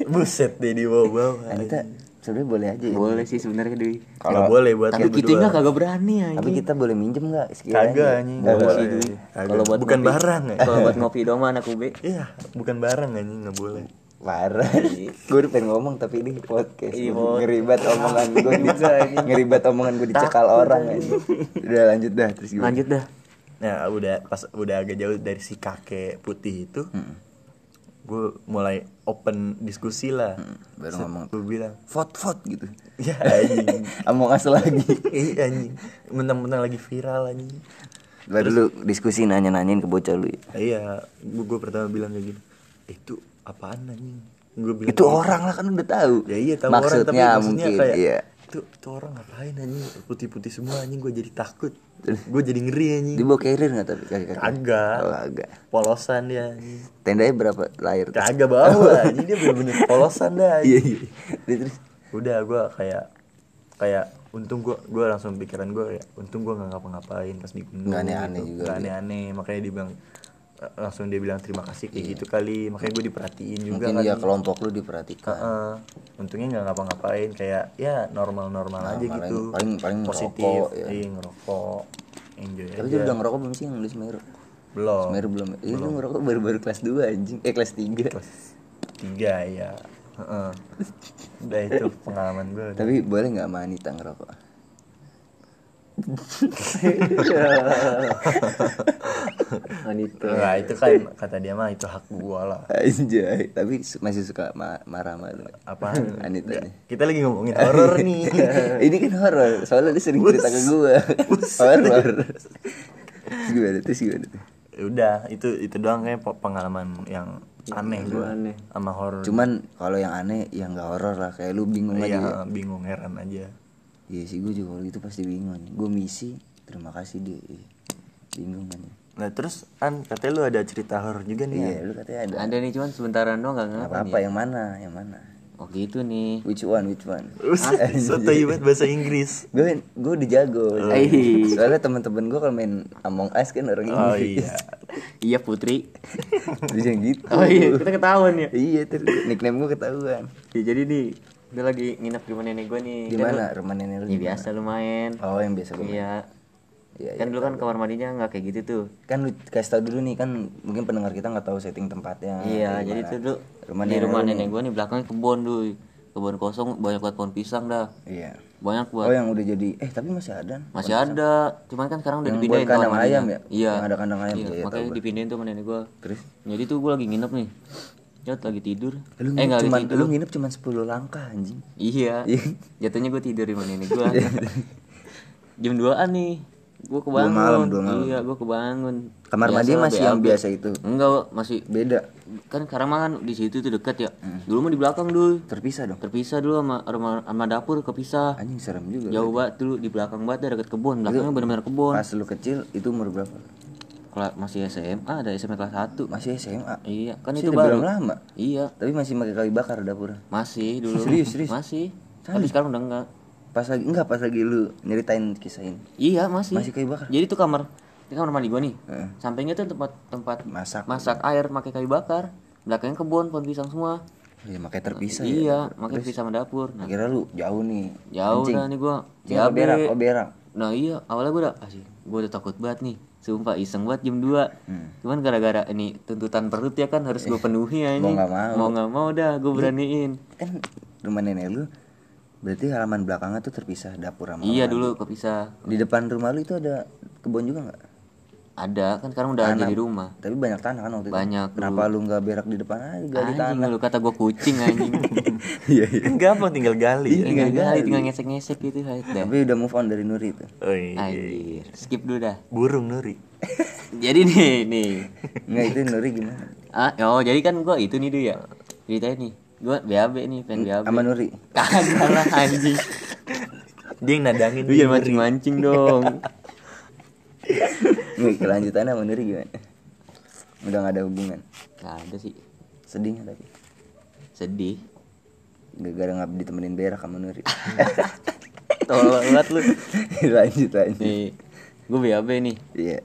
buset deh di bawah Anita sebenarnya boleh aja ya. Boleh sih sebenarnya Dewi. kalau boleh buat Tapi kita nggak kagak berani Tapi anjing. kita boleh minjem nggak sekiranya? kagak anjing Nggak boleh. boleh Kalau buat bukan ngopi- barang ya Kalau buat ngopi doang mah anak UB. iya bukan barang anjing nggak boleh Parah [laughs] Gue udah pengen ngomong tapi ini podcast Iya. Ngeribat omongan gue Ngeribat omongan gue dicekal orang anjing. Udah lanjut dah terus gimana? Lanjut dah. nah udah pas udah agak jauh dari si kakek putih itu gue mulai open diskusi lah. Baru ngomong. gue bilang Vote-vote gitu. Ya [laughs] anjing. Among Us lagi. [laughs] Iya anjing. Mentang-mentang lagi viral anjing. Baru lu diskusi nanya-nanyain ke bocah lu ya. Iya Gue pertama bilang kayak gini Itu apaan anjing? Gue bilang Itu kayak orang lah kan udah tahu. Gitu. Ya iya tahu orang tapi Maksudnya maksudnya mungkin kayak Iya itu, itu orang ngapain anjing? Putih-putih semua anjing. Gue jadi takut. Gue jadi ngeri anjing. Dia bawa carrier gak tapi? Kaki-kaki? Kagak. Oh kagak. Polosan dia anjing. Tendanya berapa layar? tuh? Kagak bawa anjing. Dia bener-bener polosan dah Iya iya. Udah gue kayak kayak untung gue gue langsung pikiran gue ya untung gue nggak ngapa-ngapain pas di gunung Nggak aneh-aneh gitu. juga Nggak aneh-aneh. Makanya dia bilang eh, langsung dia bilang terima kasih kayak gitu kali. Makanya gue diperhatiin juga Mungkin kali ya kelompok lu diperhatikan. Heeh. untungnya nggak ngapa-ngapain kayak ya normal-normal aja paling- gitu. paling- paling positif ngerokok, ya. iya. Ngerokok. Enjoy Tapi aja. dia udah ngerokok belum sih yang di Semeru? belum. Semeru belum. Iya lu ngerokok baru-baru kelas 2 anjing. Eh kelas 3 tiga ya Heeh. [laughs] udah itu pengalaman gue Tapi boleh gak sama Anita ngerokok? Anita. Enggak, itu kan kata dia mah itu hak gua lah. Anjay Tapi masih suka ma- marah sama lu Apaan? Anita Nggak, nih Kita lagi ngomongin horor nih. [laughs] Ini kan horor Soalnya dia sering cerita ke gue Horor gimana? Terus gimana tuh? Ya Udah, itu itu doang kayak pengalaman yang aneh gua aneh. sama horor. Cuman kalau yang aneh yang gak horor lah Kayak lu bingung aja ya Iya, bingung heran aja. Iya sih gue juga kalau gitu pasti bingung Gue misi Terima kasih deh Bingung kan ya Nah, terus An, katanya lu ada cerita horor juga nih. Iya lu katanya ada Ada nih cuman sebentaran doang gak Gak ngapa apa-apa yang mana Yang mana Oh gitu nih. Which one which one [laughs] Soto banget bahasa Inggris. gue gue udah jago Eh. soalnya teman-teman gue kalau main Among Us kan orang Oh Inggris iya. [laughs] Iya Putri. bisa gitu Oh iya, kita ketahuan ya. iya terus nickname gue ketahuan Ya, jadi nih Gue lagi nginep di rumah nenek gue nih. Di mana rumah nenek lu? Ya biasa lumayan. Oh, yang biasa gue. Iya. Iya, Kan iya. dulu kan kamar mandinya nggak kayak gitu tuh. Kan lu kasih tau dulu nih kan mungkin pendengar kita nggak tahu setting tempatnya. iya, jadi tuh dulu rumah di nenek rumah nenek gue nih belakangnya kebun tuh. Kebun kosong banyak buat pohon pisang dah. Iya. Banyak buat Oh, yang udah jadi eh tapi masih ada. masih ada, cuman kan sekarang udah Yang dipindahin buat kandang ayam ya? Iya. Yang ada kandang ayam, Iya, iya, makanya dipindahin tuh sama nenek gua. Terus Jadi tuh gua lagi nginep nih. Jat lagi tidur. Eh, lu eh cuman tidur. lu nginep cuman 10 langkah anjing. Iya. Iya. Jatuhnya gua tidur di mana nenek gua. Jam 2-an nih. Gua kebangun. malam, dua malam. Iya, gua kebangun. Kamar mandi masih yang biasa itu. Enggak, masih Beda. kan sekarang mah kan di situ tuh dekat ya. Hmm. Dulu mah di belakang dulu. Terpisah dong. Terpisah dulu sama rumah sama dapur kepisah. Anjing serem juga. Jauh banget dulu di belakang banget dah, deket kebun. Belakangnya benar-benar kebun. Pas lu kecil itu umur berapa? Kalau masih SMA ada SMA kelas 1. Masih SMA. Iya, kan Masih itu baru. belum lama. Iya, Tapi masih pakai kayu bakar dapur. masih dulu. [laughs] Serius, serius? Masih. Tapi sekarang udah enggak. Pas lagi enggak pas lagi lu nyeritain kisah ini. Iya, masih. Masih kayu bakar. Jadi tuh kamar ini kamar mandi gua nih. Heeh. Sampingnya tuh tempat tempat Masak. masak air pakai kayu bakar. Belakangnya kebun, pohon pisang semua. Iya, makanya terpisah ya. iya, makanya pisah sama dapur. Nah, Kira lu jauh nih. jauh nih gua. Apa berak, oh berak. Nah iya, awalnya gua udah asik. Gua udah takut banget nih. Sumpah iseng banget jam 2 Hmm. Cuman gara-gara ini tuntutan perut ya kan harus gue penuhi ya Mau ini. nggak mau. Mau nggak mau dah gue beraniin. Kan rumah nenek lu berarti halaman belakangnya tuh terpisah dapur sama Iya dulu kepisah. Di depan rumah lu itu ada kebun juga nggak? Ada kan sekarang udah jadi rumah. Tapi banyak tanah kan waktu itu. Banyak, Kenapa lu nggak berak di depan aja gali Anjing tanah? lu kata gue kucing anjing. [laughs] Iya iya. Kan gampang tinggal gali ya. tinggal gali, tinggal ngesek-ngesek gitu haid dah. Tapi udah move on dari Nuri itu. Oh iya. Anjir, skip dulu dah. Burung Nuri. [laughs] Jadi nih, nih. Enggak itu Nuri gimana? Ah, oh jadi kan gua itu nih dulu ya. Ceritain nih. Gua BAB nih, pengen BAB. Sama Nuri. [laughs] Kagak lah anjing. Dia yang nadangin Lu jangan mancing-mancing dong. Nih [laughs] kelanjutannya sama Nuri gimana? Udah gak ada hubungan. Gak ada sih. Sedih nggak tapi? Sedih. Gara-gara nggak ditemenin berak sama Nuri. [laughs] Tolong banget lu. [laughs] lanjut lanjut. Nih, gue BAB nih. Iya.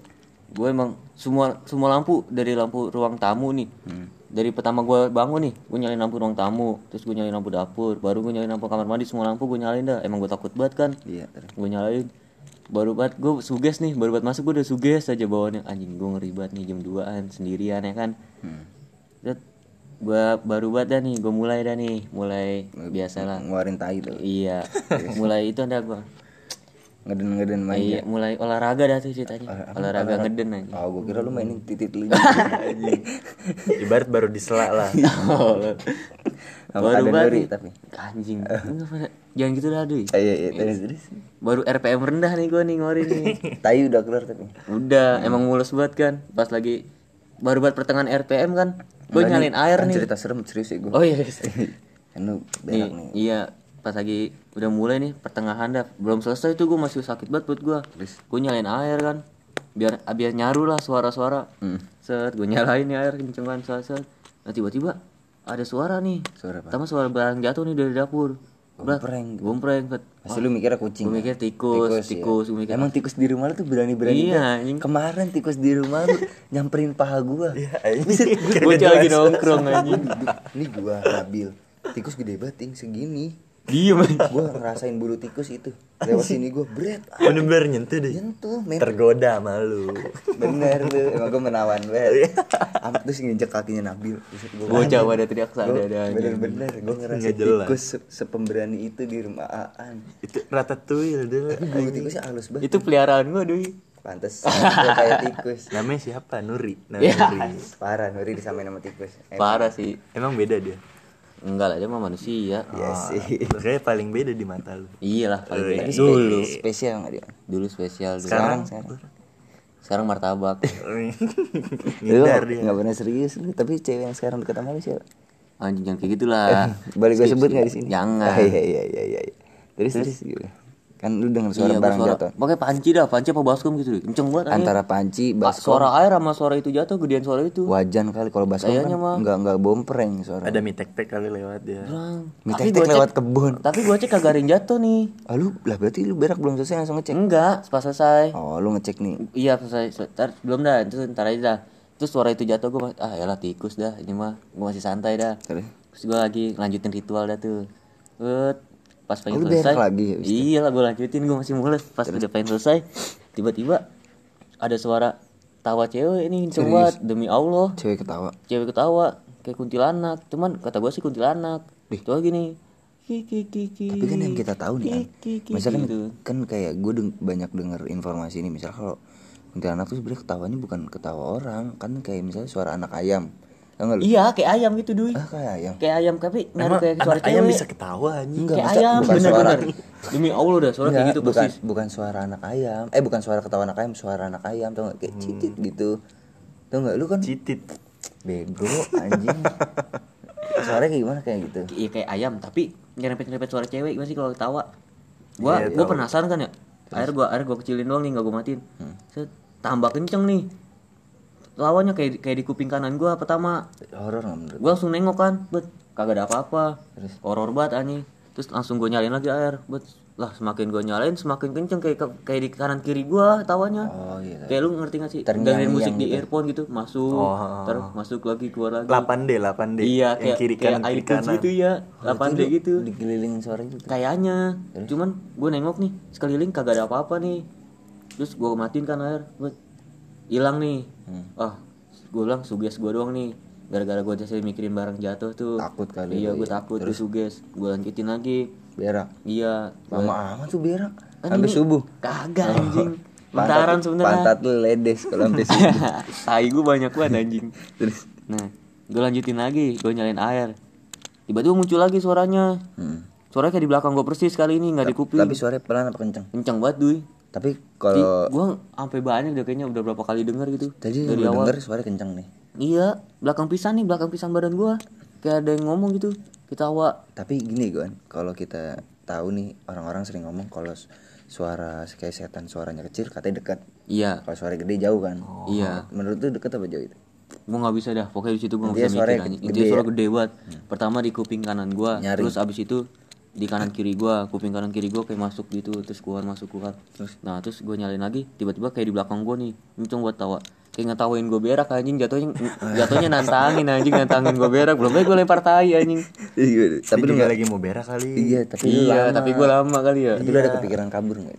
Gue emang semua semua lampu dari lampu ruang tamu nih. Hmm. Dari pertama gue bangun nih, gue nyalain lampu ruang tamu, terus gue nyalain lampu dapur, baru gue nyalain lampu kamar mandi, semua lampu gue nyalain dah. Emang gue takut banget kan. Iya. Gue nyalain. Baru banget gue suges nih, baru banget masuk gue udah suges aja bawaannya. Anjing gue ngeri banget nih jam 2an sendirian ya kan. Hmm. Terus gue baru banget dah nih, gue mulai dah nih, mulai biasa lah. Ngeluarin tai tuh. Iya, [laughs] mulai itu ada gue. Ngeden ngeden main. Iya, mulai olahraga dah tuh ceritanya. Olahraga ngeden aja. Oh, gue kira lu mainin titit lu. [laughs] Ibarat baru disela lah. [laughs] Sama Baru banget tapi. Anjing. Jangan gitu dah, Duy. Ah, Iya iya terus terus. Baru RPM rendah nih gua nih ngeluarin nih. [laughs] Tai udah keluar tapi. Udah, emang mulus banget kan. Pas lagi baru buat pertengahan RPM kan. Gue Enggak, nyalin air kan nih. Cerita serem serius ya gue. Oh iya. Kan lu nih, berak nih. iya, pas lagi udah mulai nih pertengahan dah. Belum selesai tuh gue masih sakit banget buat gua. Gue nyalain air kan. Biar biar nyaru lah suara-suara. Hmm. Set, gue nyalain nih air kenceng kan set, set. Nah tiba-tiba ada suara nih. Suara apa? Pertama suara barang jatuh nih dari dapur. Brak, Gompreng. Gompreng. set. Pasti lu mikirnya kucing. Gue ya? mikir tikus, tikus, ya. gue mikir Emang tikus di rumah lu tuh berani-berani Iya, anjing. Kemarin tikus di rumah lu [laughs] nyamperin paha gua. Iya, Buset, gue lagi nongkrong [laughs] anjing. Ini gua Nabil. Tikus gede banget segini. Diem. Gua ngerasain bulu tikus itu. Lewat sini gua bret. Bener-bener nyentuh deh. Nyentuh, men. Tergoda malu. Bener lu, emang gua menawan banget. Amat terus nginjek kakinya Nabil. Gua Bocah pada teriak Gua- ada ada. Bener-bener, gue ngerasa Nggak jelas. tikus se- sepemberani itu di rumah Aan. Itu ratatouille dulu. Tapi bulu tikusnya halus banget. Itu peliharaan gue Duy. Pantes, kayak tikus. Namanya siapa? Nuri. Iya. Nuri. Parah, Nuri disamain sama tikus. Parah sih. Emang beda dia. Enggak lah dia mah manusia. Iya sih. Kayaknya paling beda di mata lu. Iyalah paling beda. Tapi Dulu. spe- spesial nggak dia? Dulu spesial dulu. Sekarang, sekarang. Sekarang martabak. [laughs] Ngindar dia. nggak pernah serius lu. Tapi cewek yang sekarang dekat sama lu siapa? Anjing jangan kayak gitulah. [laughs] Boleh gue sebut skip. nggak di sini? Jangan. Ah, iya iya iya iya. iya. Terus terus gitu. Kan lu dengar suara Iya, barang suara. jatuh. Pakai panci dah, panci apa baskom gitu deh. Kenceng banget. Antara panci, baskom, suara air sama suara itu jatuh gedean suara itu. wajan kali kalau baskom kan Kayaknya mah. nggak nggak bompreng suara. Ada mie tek-tek kali lewat dia. Tek-tek gua lewat cek, kebun. tapi gua cek kagak ada yang jatuh nih. Ah, lu lah berarti lu berak belum selesai langsung ngecek. Enggak, pas selesai. Oh, lu ngecek nih. Iya selesai. Ntar, belum dah, itu ntar aja dah. Terus suara itu jatuh gue ah ya tikus dah ini mah gue masih santai dah. Terus Terus gue lagi lanjutin ritual dah tuh. Pas pengen Oh, selesai. lagi? Iya lah gue lanjutin gue masih mules. Pas udah pengen selesai, tiba-tiba ada suara tawa cewek ini coba demi Allah. cewek ketawa Cewek ketawa kayak kuntilanak. Cuman kata gue sih kuntilanak. Coba gini. Tapi kan yang kita tahu nih kan misalkan gitu. kan kayak gue banyak denger informasi ini misal kalau kuntilanak tuh sebenarnya ketawanya bukan ketawa orang kan kayak misalnya suara anak ayam tau nggak lu Iya, kayak ayam gitu, Duy. ah kayak ayam Kayak ayam tapi nyari kayak suara anak ayam cewek. bisa ketawa anjing. Enggak, kayak ayam bukan bener suara- bener. Demi Allah udah suara kayak Enggak, gitu bukan persis. bukan suara anak ayam eh bukan suara ketawa anak ayam suara anak ayam tau nggak kayak cicit gitu tau nggak lu kan Citit. bego anjing suaranya kayak gimana kayak gitu Iya kayak ayam tapi nyerempet-nyerempet suara cewek gimana sih kalau ketawa. Gua Iya, gua penasaran kan ya. Akhir gua akhir gua kecilin doang nih enggak gua matiin. Set, tambah kenceng nih. Lawannya kayak kayak di kuping kanan gua pertama. horor nggak menurut Gua langsung nengok kan, bet kagak ada apa-apa. Horor banget anjing. Terus langsung gua nyalain lagi air, bet lah semakin gua nyalain semakin kenceng kayak kayak di kanan kiri gua tawanya. oh iya Kayak lu ngerti gak sih? Dengerin musik di gitu. earphone gitu, masuk, Oh. terus masuk lagi keluar lagi. 8D, 8D. Iya, yang kayak kiri kayak kanan, kiri iTunes kanan. gitu ya, 8D gitu. dikelilingin suara itu tuh. Kayaknya, cuman gue nengok nih sekeliling kagak ada apa-apa nih. Terus gue matiin kan air, buat hilang nih. Hmm. Ah, gue bilang suges gue doang nih. Gara-gara gue jadi mikirin barang jatuh tuh. Takut kali Iya, gue ya. takut terus suges. Gue lanjutin lagi. berak Iya. gua- lama amat tuh berak sampai subuh Kagak anjing. Pantat- Bentaran sebenarnya. pantat lu ledes kalau sampai subuh [laughs] tai gue banyak banget anjing [laughs] terus nah gue lanjutin lagi gue nyalain air tiba-tiba muncul lagi suaranya hmm. suaranya kayak di belakang gue persis kali ini nggak di kuping tapi suaranya pelan apa kenceng kencang banget duy tapi kalau gua sampai banyak udah kayaknya udah berapa kali denger gitu. Tadi dari awal. denger suaranya kenceng nih. Iya belakang pisan nih belakang pisan badan gua. Kayak ada yang ngomong gitu ketawa. Tapi gini kan kalau kita tahu nih orang-orang sering ngomong kalau su- suara kayak setan suaranya kecil katanya dekat. Iya. Kalau suara gede jauh kan? Iya. Menurut tuh dekat apa jauh itu? Gua nggak bisa dah pokoknya di situ gua nggak bisa mikir anjing gede suara ya? gede banget. Pertama di kuping kanan gua Nyaring. terus abis itu di kanan kiri gua kuping kanan kiri gua kayak masuk gitu terus keluar masuk keluar. Nah terus gua nyalain lagi tiba-tiba kayak di belakang gua nih kenceng buat tawa. Kayak ngetawain gua berak anjing jatuhnya [laughs] jatuhnya nantangin anjing nantangin gua berak. Belum lagi gua lempar tai anjing. Iya, Tapi lu lagi mau berak kali. iya tapi iya lama. tapi gua lama kali ya. Tapi lu ada kepikiran kabur nggak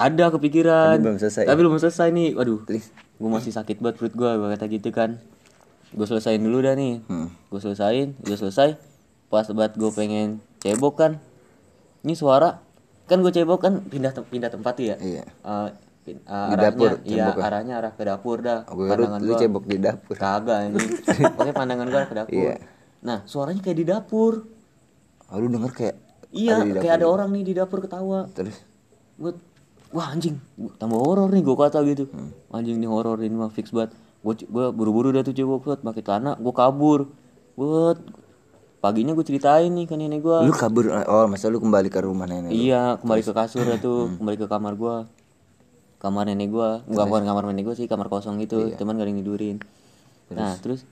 ada kepikiran. Tapi belum selesai tapi belum selesai nih. Waduh Terus? gue masih sakit banget perut gue gue kata gitu kan. Gue selesain dulu dah nih. Hmm. gue selesain udah selesai. Pas banget gue pengen cebok kan? Ini suara. Kan gue cebok kan pindah tem- pindah tempat ya? Iya. Eh, pin- eh, Di arahnya. dapur, iya ceboknya. arahnya arah ke dapur dah. Gue kira lu cebok di dapur. kagak ini [laughs] pokoknya pandangan gue arah ke dapur. Iya. nah suaranya kayak di dapur. Oh, lu denger kayak iya ada kayak ada dapur. orang nih di dapur ketawa. Terus? Gue wah anjing gua tambah horor nih gue kata gitu. Hmm. anjing nih horor ini mah fix banget. Gue gue buru-buru dah tuh cebok buat pakai celana gue kabur. Buat paginya gue ceritain nih ke nenek gue lu kabur oh masa lu kembali ke rumah nenek lu? iya kembali ke kasur dah tuh Hmm. kembali ke kamar gue kamar nenek gue nggak bukan kamar nenek gue sih kamar kosong gitu Iya. teman gak ada yang tidurin. Nah terus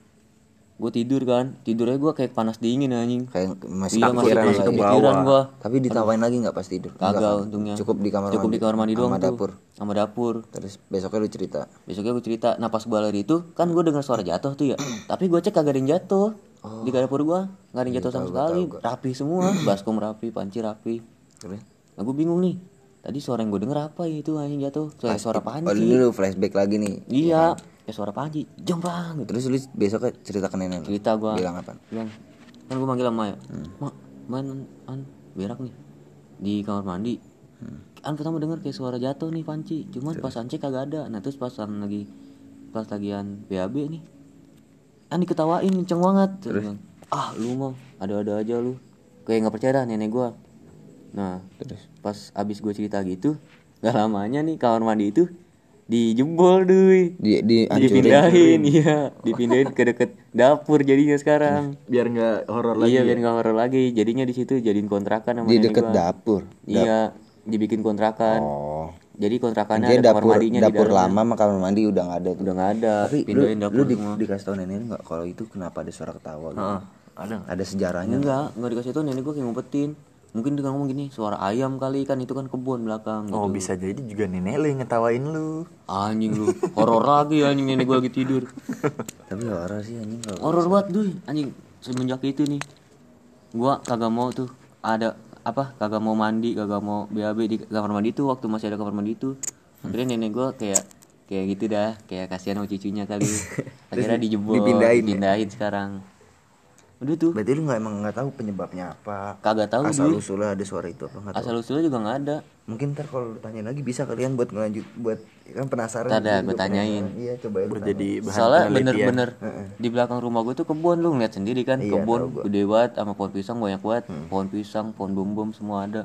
gue tidur kan tidurnya gue kayak panas dingin anjing. Kayak masih iya masih masih ya. kepikiran gue tapi ditawain lagi nggak pas tidur? Kagak kan? untungnya. Cukup di kamar cukup mandi. di kamar mandi doang sama dapur. Sama dapur. Terus besoknya lu cerita? Besoknya gue cerita. Nah pas gue lari itu kan gue dengar suara jatuh tuh ya. [clears throat] Tapi gue cek kagak ada yang jatuh di dapur gue nggak ada yang jatuh sama sekali. rapi semua baskom rapi panci rapi. Terus nah gue bingung nih tadi suara yang gue denger apa ya itu anjing jatuh? Suara oh panci ini lu flashback lagi nih. Iya kayak suara panci jam gitu. Terus lu besoknya cerita ke nenek cerita gue bilang apa? Bilang kan gue manggil sama ya mak man an berak nih di kamar mandi. An pertama denger kayak suara jatuh nih panci cuman pas an cek kagak ada. Nah terus pas an lagi pas lagian BAB nih an diketawain kenceng banget. Terus? bilang, ah lu mau ada-ada aja lu. Kayak nggak percaya dah nenek gua. Nah terus? pas abis gue cerita gitu gak lamanya nih kamar mandi itu dijebol duy. Di di dipindahin iya dipindahin ke deket dapur jadinya sekarang. Biar nggak horor lagi. iya biar nggak horor lagi. Jadinya di situ jadiin kontrakan sama di deket gua. dapur? Iya dibikin kontrakan. Oh jadi kontrakannya Intinya ada kamar dapur mandinya dapur di dalamnya. lama sama kamar mandi udah nggak ada tuh udah nggak ada tapi lu, pindahin lu dapur di, semua dikasih tau nenek nggak kalau itu kenapa ada suara ketawa gitu? Heeh, ada nggak? ada sejarahnya enggak enggak dikasih tau nenek gua kayak ngumpetin mungkin dia ngomong gini suara ayam kali kan itu kan kebun belakang Oh gitu. bisa jadi juga nenek lu yang ngetawain lu. anjing lu horor lagi anjing nenek gua lagi tidur [laughs] tapi horor sih anjing kalau horor banget duy anjing semenjak itu nih gua kagak mau tuh ada apa kagak mau mandi kagak mau BAB di kamar mandi tuh waktu masih ada kamar mandi itu akhirnya nenek gue kayak kayak gitu dah kayak kasihan sama cucunya kali. [laughs] Akhirnya dijebol dipindahin ya? dipindahin sekarang udah tuh. Berarti lu nggak emang nggak tahu penyebabnya apa? Kagak tahu asal dulu usulnya ada suara itu apa nggak tahu. asal usulnya juga nggak ada. Mungkin ntar kalau lu tanya lagi bisa kalian buat ngelanjut buat kan penasaran gua juga tanyain. penasaran. iya coba tanya. jadi bahan soalnya bener-bener di belakang rumah gue tuh kebun lu ngeliat sendiri kan. Iya, kebun tahu gede banget sama pohon pisang banyak banget. Pohon pisang pohon bom bom semua ada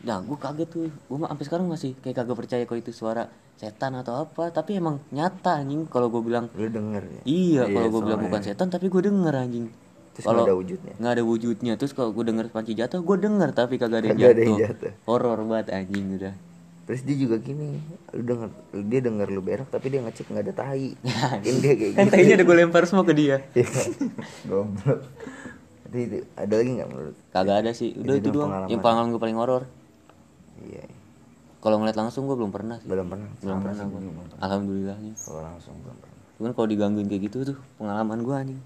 nah gue kaget tuh. Gue mah sampai sekarang masih kayak kagak percaya kalau itu suara setan atau apa. Tapi emang nyata anjing kalau gue bilang lu denger ya? Iya kalau gue bilang bukan setan tapi gue denger anjing. Terus kalau ada wujudnya? nggak ada wujudnya. Terus kalau gue denger panci jatuh gue denger tapi kagak ada yang Kagak ada yang jatuh. jatuh. horor banget anjing udah. Terus dia juga gini lu denger dia denger lu berak tapi dia ngecek nggak ada tahi [laughs] kan dia kayak kan gitu. ada gue lempar semua ke dia. [laughs] Iya. goblok. Ada lagi nggak menurut? Kagak ada sih. Udah Itu itu, doang yang pengalaman. gue paling horor iya kalau ngeliat langsung gue belum pernah sih. Belum pernah. Belum Sama pernah sih, gua. belum pernah. alhamdulillahnya. Kalau langsung belum pernah. Cuman kalau digangguin kayak gitu tuh pengalaman gue anjing.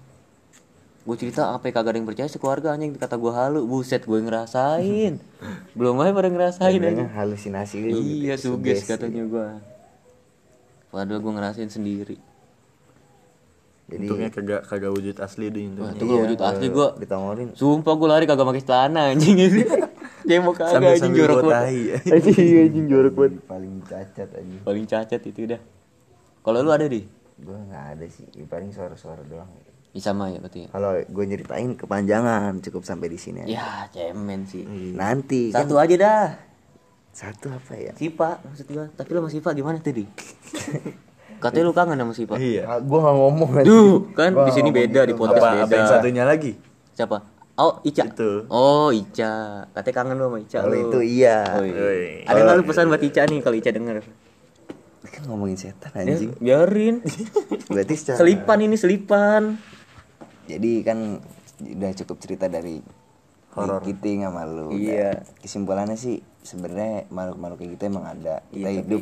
Gue cerita apa kagak ada yang percaya sekeluarga anjing. Kata gue halu buset gue ngerasain. [laughs] Belum aja pada ngerasain anjing. halusinasi lu iya gitu, suges suges. katanya gue padahal gue ngerasain sendiri. Jadi Untungnya kagak kagak wujud asli deh Wah, intinya. itu gue wujud asli gue ditongorin sumpah gue lari kagak pakai celana anjing. ini [laughs] dia mau kagak Sambil- [laughs] anjing jorok banget. anjing anjing jorok banget. Paling cacat aja paling cacat itu dah kalau lu ada di? Gue nggak ada sih. Ya, paling suara-suara doang. Ya, sama ya berarti ya. Kalau gue nyeritain kepanjangan cukup sampai di sini aja. ya cemen sih. Nanti kan? satu aja dah. Satu apa ya? Sipa maksud gua. Tapi lo sama Sipa gimana tadi [laughs] katanya lu kangen sama Sipa Iya. Ah, gue nggak ngomong kan Duh, kan Gua di sini beda gitu. di podcast Apa, beda. apa yang satunya lagi? Siapa? Oh, Ica. Itu. Oh, Ica. Katanya kangen lu sama Ica kalau lu. itu iya Oh, iya. Ada nggak lu pesan buat Ica nih kalau Ica denger? kan ngomongin setan Ya, anjing biarin. [laughs] berarti secara Selipan ini selipan. jadi kan udah cukup cerita dari Horor. Giting sama lu Iya. Udah. kesimpulannya sih sebenarnya makhluk-makhluk kayak gitu emang ada kita Iya, hidup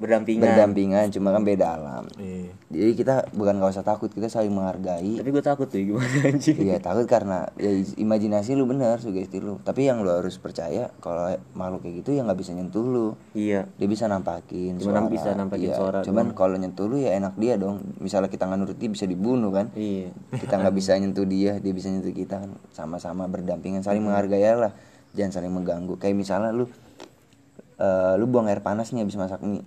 Berdampingan. berdampingan cuma kan beda alam. Iya. jadi kita bukan nggak usah takut kita saling menghargai. Tapi gue takut tuh gimana anjing. Iya takut karena ya imajinasi lu bener sugesti lu. Tapi yang lu harus percaya kalau makhluk kayak gitu ya nggak bisa nyentuh lu. Iya. dia bisa nampakin Cuma suara bisa nampakin Iya, suara cuman kalau nyentuh lu ya enak dia dong. Misalnya kita nggak nurut dia bisa dibunuh kan? Iya. kita nggak bisa nyentuh dia dia bisa nyentuh kita kan. Sama-sama berdampingan saling menghargai lah. Jangan saling mengganggu. Kayak misalnya lu eh, lu buang air panas nih habis masak mie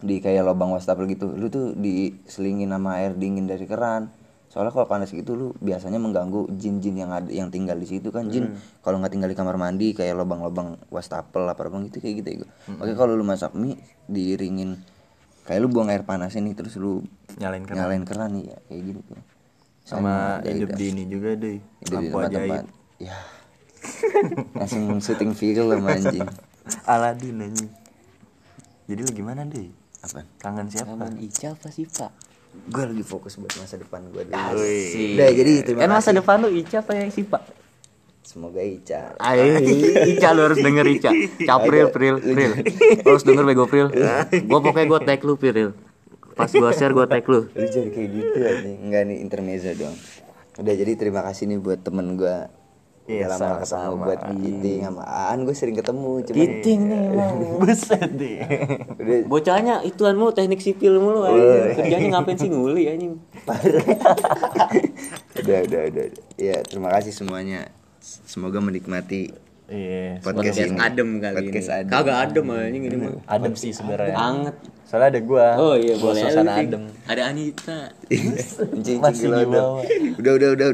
di kayak lubang wastafel gitu lu tuh diselingin sama air dingin dari keran soalnya kalau panas gitu lu biasanya mengganggu jin-jin yang ada yang tinggal di situ kan jin kalau nggak tinggal di kamar mandi kayak lubang-lubang wastafel apa apa gitu kayak gitu ya gua. Oke kalau lu masak mie diiringin kayak lu buang air panas ini terus lu Nyalain keran. nyalain keran nih ya kayak gitu tuh Sama Sama hidup di ini juga deh. Lampu ajaib. ya langsung syuting film anjing Aladin anjing. Jadi lu gimana deh? Apa Kangen siapa? Kangen Ica apa Sipa? gue lagi fokus buat masa depan gue dulu Asik. udah jadi terima Kan masa kasih depan lu Ica apa yang Sipa? semoga Ica Ay, Ica lu harus denger Ica. Capril, pril, pril. Lu harus denger bego pril. Gua pokoknya gua tag lu pril. Pas gua share gua tag lu. lu jadi kayak gitu anjing enggak nih intermezzo doang udah jadi terima kasih nih buat temen gue Iya, Udah lama gak ketemu sama-sama. buat giting sama Aan gue sering ketemu cuman Giting nih. [laughs] Buset deh. Bocahnya ituan mulu teknik sipil mulu anjing. Kerjanya ngapain sih nguli anjing. udah udah udah ya terima kasih semuanya semoga menikmati Iya. podcast, Podcast ini adem kali podcast ini. adem Kagak adem anjing ini mah. Adem sih sebenarnya. Anget. Soalnya ada gua. Oh iya Gua boleh. Suasana adem. Ada Anita. [laughs] Masih di bawah. udah udah udah